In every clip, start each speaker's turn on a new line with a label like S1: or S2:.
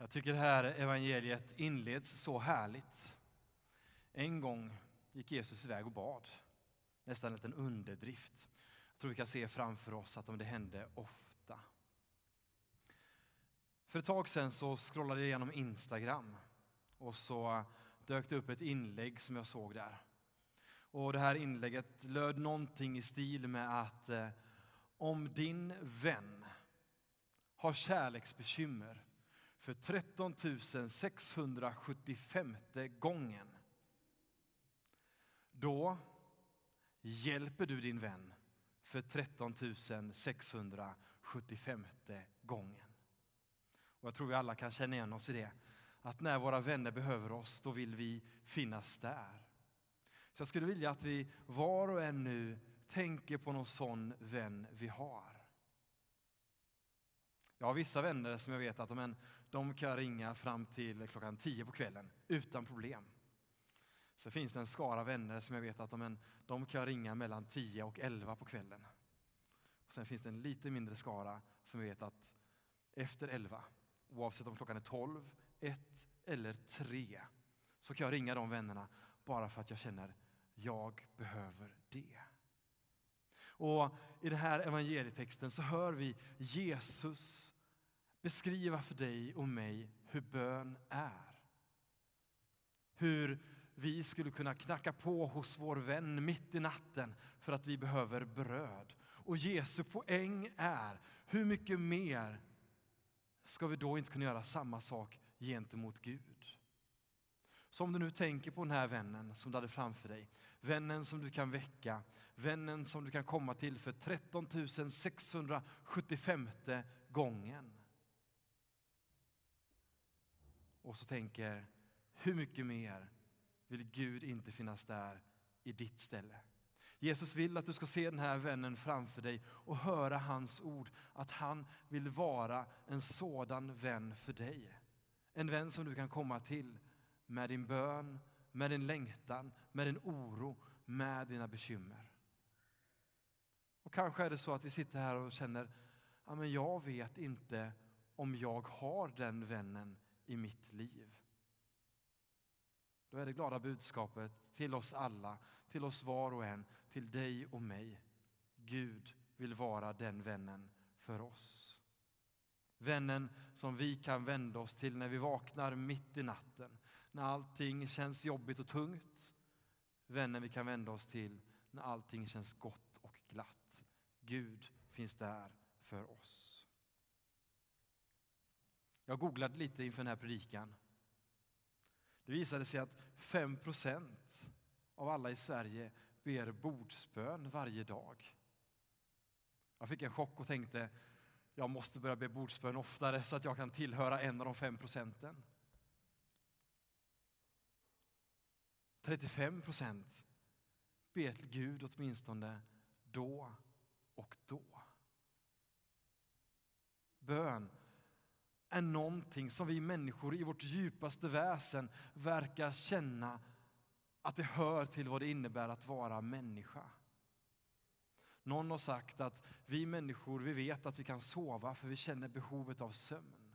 S1: Jag tycker det här evangeliet inleds så härligt. En gång gick Jesus iväg och bad. Nästan en underdrift. Jag tror vi kan se framför oss att det hände ofta. För ett tag sedan så scrollade jag igenom Instagram och så dök det upp ett inlägg som jag såg där. Och det här inlägget löd någonting i stil med att eh, om din vän har kärleksbekymmer för 13 675 gången. Då hjälper du din vän för 13 675 gången. Och jag tror vi alla kan känna igen oss i det. Att när våra vänner behöver oss, då vill vi finnas där. Så jag skulle vilja att vi var och en nu tänker på någon sån vän vi har. Jag har vissa vänner som jag vet att de, de kan ringa fram till klockan tio på kvällen utan problem. Sen finns det en skara vänner som jag vet att de, de kan ringa mellan 10 och 11 på kvällen. Och sen finns det en lite mindre skara som jag vet att efter 11, oavsett om klockan är 12, 1 eller 3, så kan jag ringa de vännerna bara för att jag känner jag behöver det. Och I den här evangelietexten så hör vi Jesus beskriva för dig och mig hur bön är. Hur vi skulle kunna knacka på hos vår vän mitt i natten för att vi behöver bröd. Och Jesu poäng är, hur mycket mer ska vi då inte kunna göra samma sak gentemot Gud? Så om du nu tänker på den här vännen som du hade framför dig, vännen som du kan väcka, vännen som du kan komma till för 13 675 gången. Och så tänker, hur mycket mer vill Gud inte finnas där i ditt ställe? Jesus vill att du ska se den här vännen framför dig och höra hans ord, att han vill vara en sådan vän för dig. En vän som du kan komma till med din bön, med din längtan, med din oro, med dina bekymmer. Och kanske är det så att vi sitter här och känner, ja men jag vet inte om jag har den vännen i mitt liv. Då är det glada budskapet till oss alla, till oss var och en, till dig och mig. Gud vill vara den vännen för oss. Vännen som vi kan vända oss till när vi vaknar mitt i natten, när allting känns jobbigt och tungt. Vännen vi kan vända oss till när allting känns gott och glatt. Gud finns där för oss. Jag googlade lite inför den här predikan. Det visade sig att 5% av alla i Sverige ber bordsbön varje dag. Jag fick en chock och tänkte, jag måste börja be bordsbön oftare så att jag kan tillhöra en av de fem procenten. 35 procent ber till Gud åtminstone då och då. Bön är någonting som vi människor i vårt djupaste väsen verkar känna att det hör till vad det innebär att vara människa. Någon har sagt att vi människor vi vet att vi kan sova för vi känner behovet av sömn.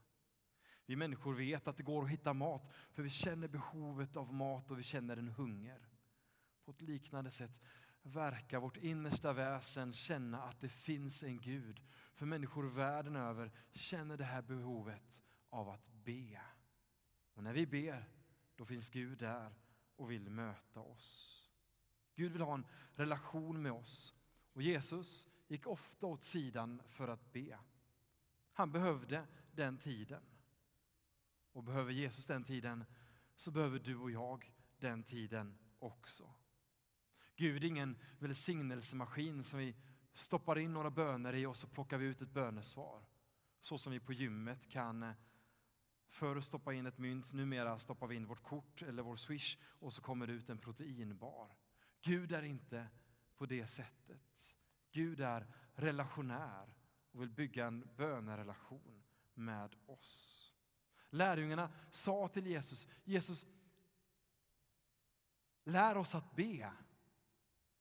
S1: Vi människor vet att det går att hitta mat för vi känner behovet av mat och vi känner en hunger. På ett liknande sätt verkar vårt innersta väsen känna att det finns en Gud. För människor världen över känner det här behovet av att be. Och när vi ber, då finns Gud där och vill möta oss. Gud vill ha en relation med oss och Jesus gick ofta åt sidan för att be. Han behövde den tiden. Och behöver Jesus den tiden så behöver du och jag den tiden också. Gud är ingen välsignelsemaskin som vi stoppar in några böner i och så plockar vi ut ett bönesvar. Så som vi på gymmet kan eh, Förr stoppa in ett mynt, numera stoppar vi in vårt kort eller vår swish och så kommer det ut en proteinbar. Gud är inte på det sättet. Gud är relationär och vill bygga en bönerelation med oss. Lärjungarna sa till Jesus, Jesus, lär oss att be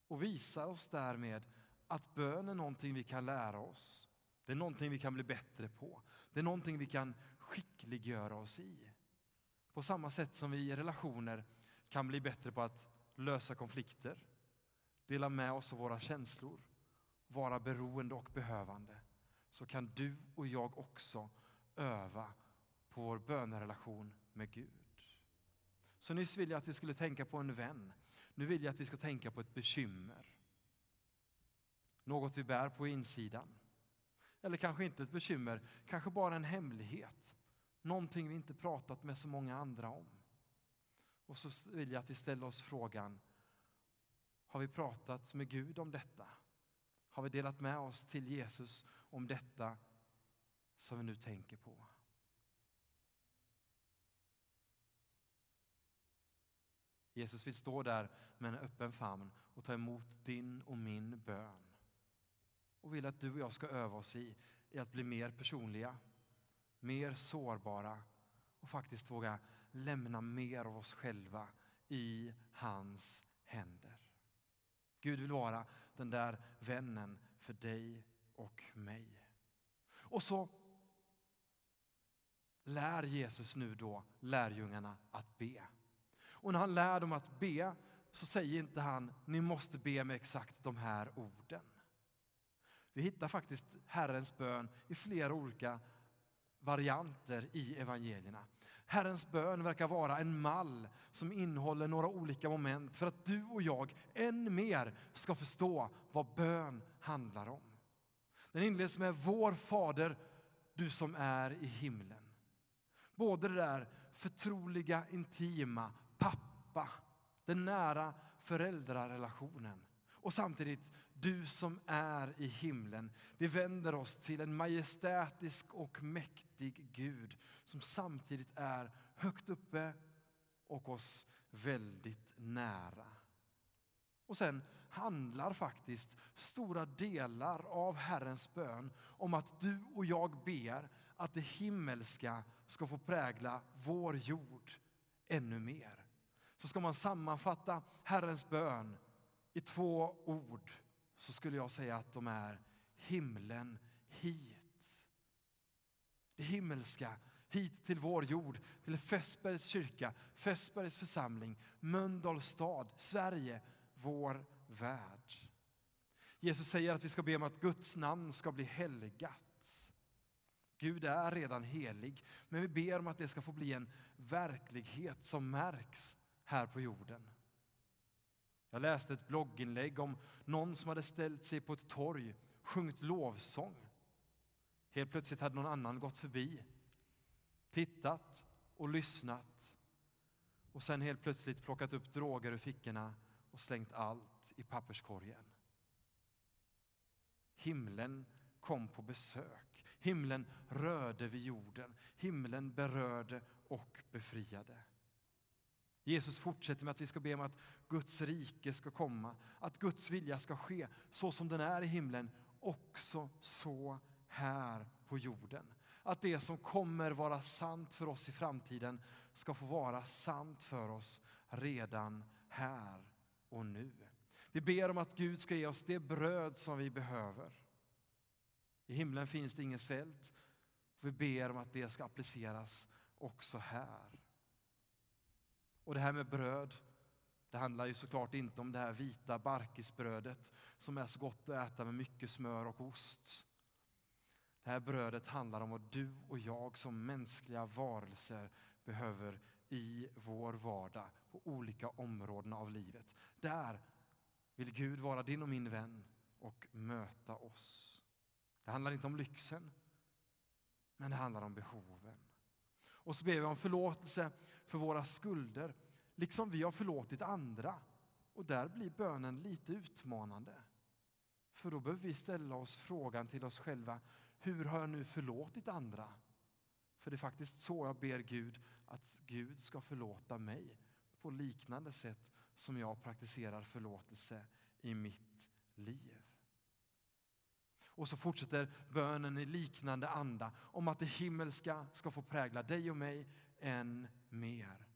S1: och visa oss därmed att bön är någonting vi kan lära oss. Det är någonting vi kan bli bättre på. Det är någonting vi kan skickliggöra oss i. På samma sätt som vi i relationer kan bli bättre på att lösa konflikter, dela med oss av våra känslor, vara beroende och behövande, så kan du och jag också öva på vår bönerelation med Gud. Så nyss ville jag att vi skulle tänka på en vän. Nu vill jag att vi ska tänka på ett bekymmer. Något vi bär på insidan. Eller kanske inte ett bekymmer, kanske bara en hemlighet. Någonting vi inte pratat med så många andra om. Och så vill jag att vi ställer oss frågan, har vi pratat med Gud om detta? Har vi delat med oss till Jesus om detta som vi nu tänker på? Jesus vill stå där med en öppen famn och ta emot din och min bön. Och vill att du och jag ska öva oss i, i att bli mer personliga, mer sårbara och faktiskt våga lämna mer av oss själva i hans händer. Gud vill vara den där vännen för dig och mig. Och så lär Jesus nu då lärjungarna att be. Och när han lär dem att be så säger inte han, ni måste be med exakt de här orden. Vi hittar faktiskt Herrens bön i flera olika varianter i evangelierna. Herrens bön verkar vara en mall som innehåller några olika moment för att du och jag än mer ska förstå vad bön handlar om. Den inleds med Vår Fader, du som är i himlen. Både det där förtroliga, intima, pappa, den nära föräldrarelationen och samtidigt du som är i himlen. Vi vänder oss till en majestätisk och mäktig Gud som samtidigt är högt uppe och oss väldigt nära. Och sen handlar faktiskt stora delar av Herrens bön om att du och jag ber att det himmelska ska få prägla vår jord ännu mer. Så ska man sammanfatta Herrens bön i två ord så skulle jag säga att de är himlen hit. Det himmelska hit till vår jord, till Fässbergs kyrka, Fässbergs församling, Mölndals stad, Sverige, vår värld. Jesus säger att vi ska be om att Guds namn ska bli helgat. Gud är redan helig, men vi ber om att det ska få bli en verklighet som märks här på jorden. Jag läste ett blogginlägg om någon som hade ställt sig på ett torg, sjungit lovsång. Helt plötsligt hade någon annan gått förbi, tittat och lyssnat och sen helt plötsligt plockat upp droger ur fickorna och slängt allt i papperskorgen. Himlen kom på besök. Himlen rörde vid jorden. Himlen berörde och befriade. Jesus fortsätter med att vi ska be om att Guds rike ska komma, att Guds vilja ska ske så som den är i himlen, också så här på jorden. Att det som kommer vara sant för oss i framtiden ska få vara sant för oss redan här och nu. Vi ber om att Gud ska ge oss det bröd som vi behöver. I himlen finns det ingen svält. Vi ber om att det ska appliceras också här. Och det här med bröd, det handlar ju såklart inte om det här vita barkisbrödet som är så gott att äta med mycket smör och ost. Det här brödet handlar om vad du och jag som mänskliga varelser behöver i vår vardag på olika områden av livet. Där vill Gud vara din och min vän och möta oss. Det handlar inte om lyxen, men det handlar om behoven. Och så ber vi om förlåtelse för våra skulder, liksom vi har förlåtit andra. Och där blir bönen lite utmanande. För då behöver vi ställa oss frågan till oss själva, hur har jag nu förlåtit andra? För det är faktiskt så jag ber Gud att Gud ska förlåta mig på liknande sätt som jag praktiserar förlåtelse i mitt liv. Och så fortsätter bönen i liknande anda om att det himmelska ska få prägla dig och mig än mer.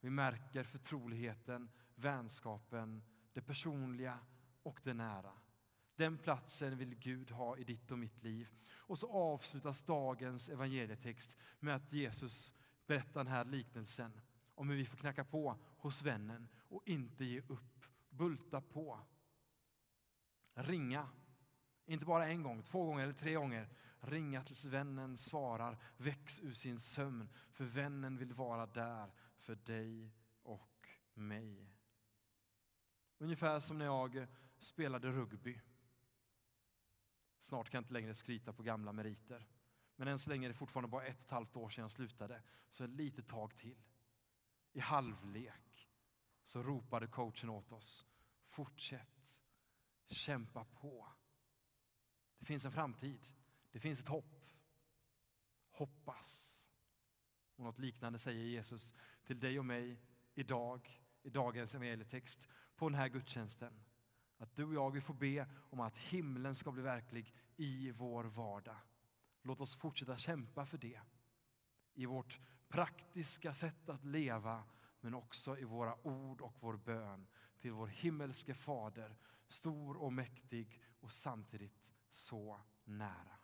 S1: Vi märker förtroligheten, vänskapen, det personliga och det nära. Den platsen vill Gud ha i ditt och mitt liv. Och så avslutas dagens evangelietext med att Jesus berättar den här liknelsen om hur vi får knacka på hos vännen och inte ge upp. Bulta på. Ringa. Inte bara en gång, två gånger eller tre gånger. Ringa tills vännen svarar, väcks ur sin sömn. För vännen vill vara där för dig och mig. Ungefär som när jag spelade rugby. Snart kan jag inte längre skryta på gamla meriter. Men än så länge är det fortfarande bara ett och ett halvt år sedan jag slutade. Så ett litet tag till. I halvlek så ropade coachen åt oss. Fortsätt. Kämpa på. Det finns en framtid. Det finns ett hopp. Hoppas. Och något liknande säger Jesus till dig och mig idag, i dagens evangelietext, på den här gudstjänsten. Att du och jag vi får be om att himlen ska bli verklig i vår vardag. Låt oss fortsätta kämpa för det. I vårt praktiska sätt att leva, men också i våra ord och vår bön till vår himmelske Fader, stor och mäktig och samtidigt så nära.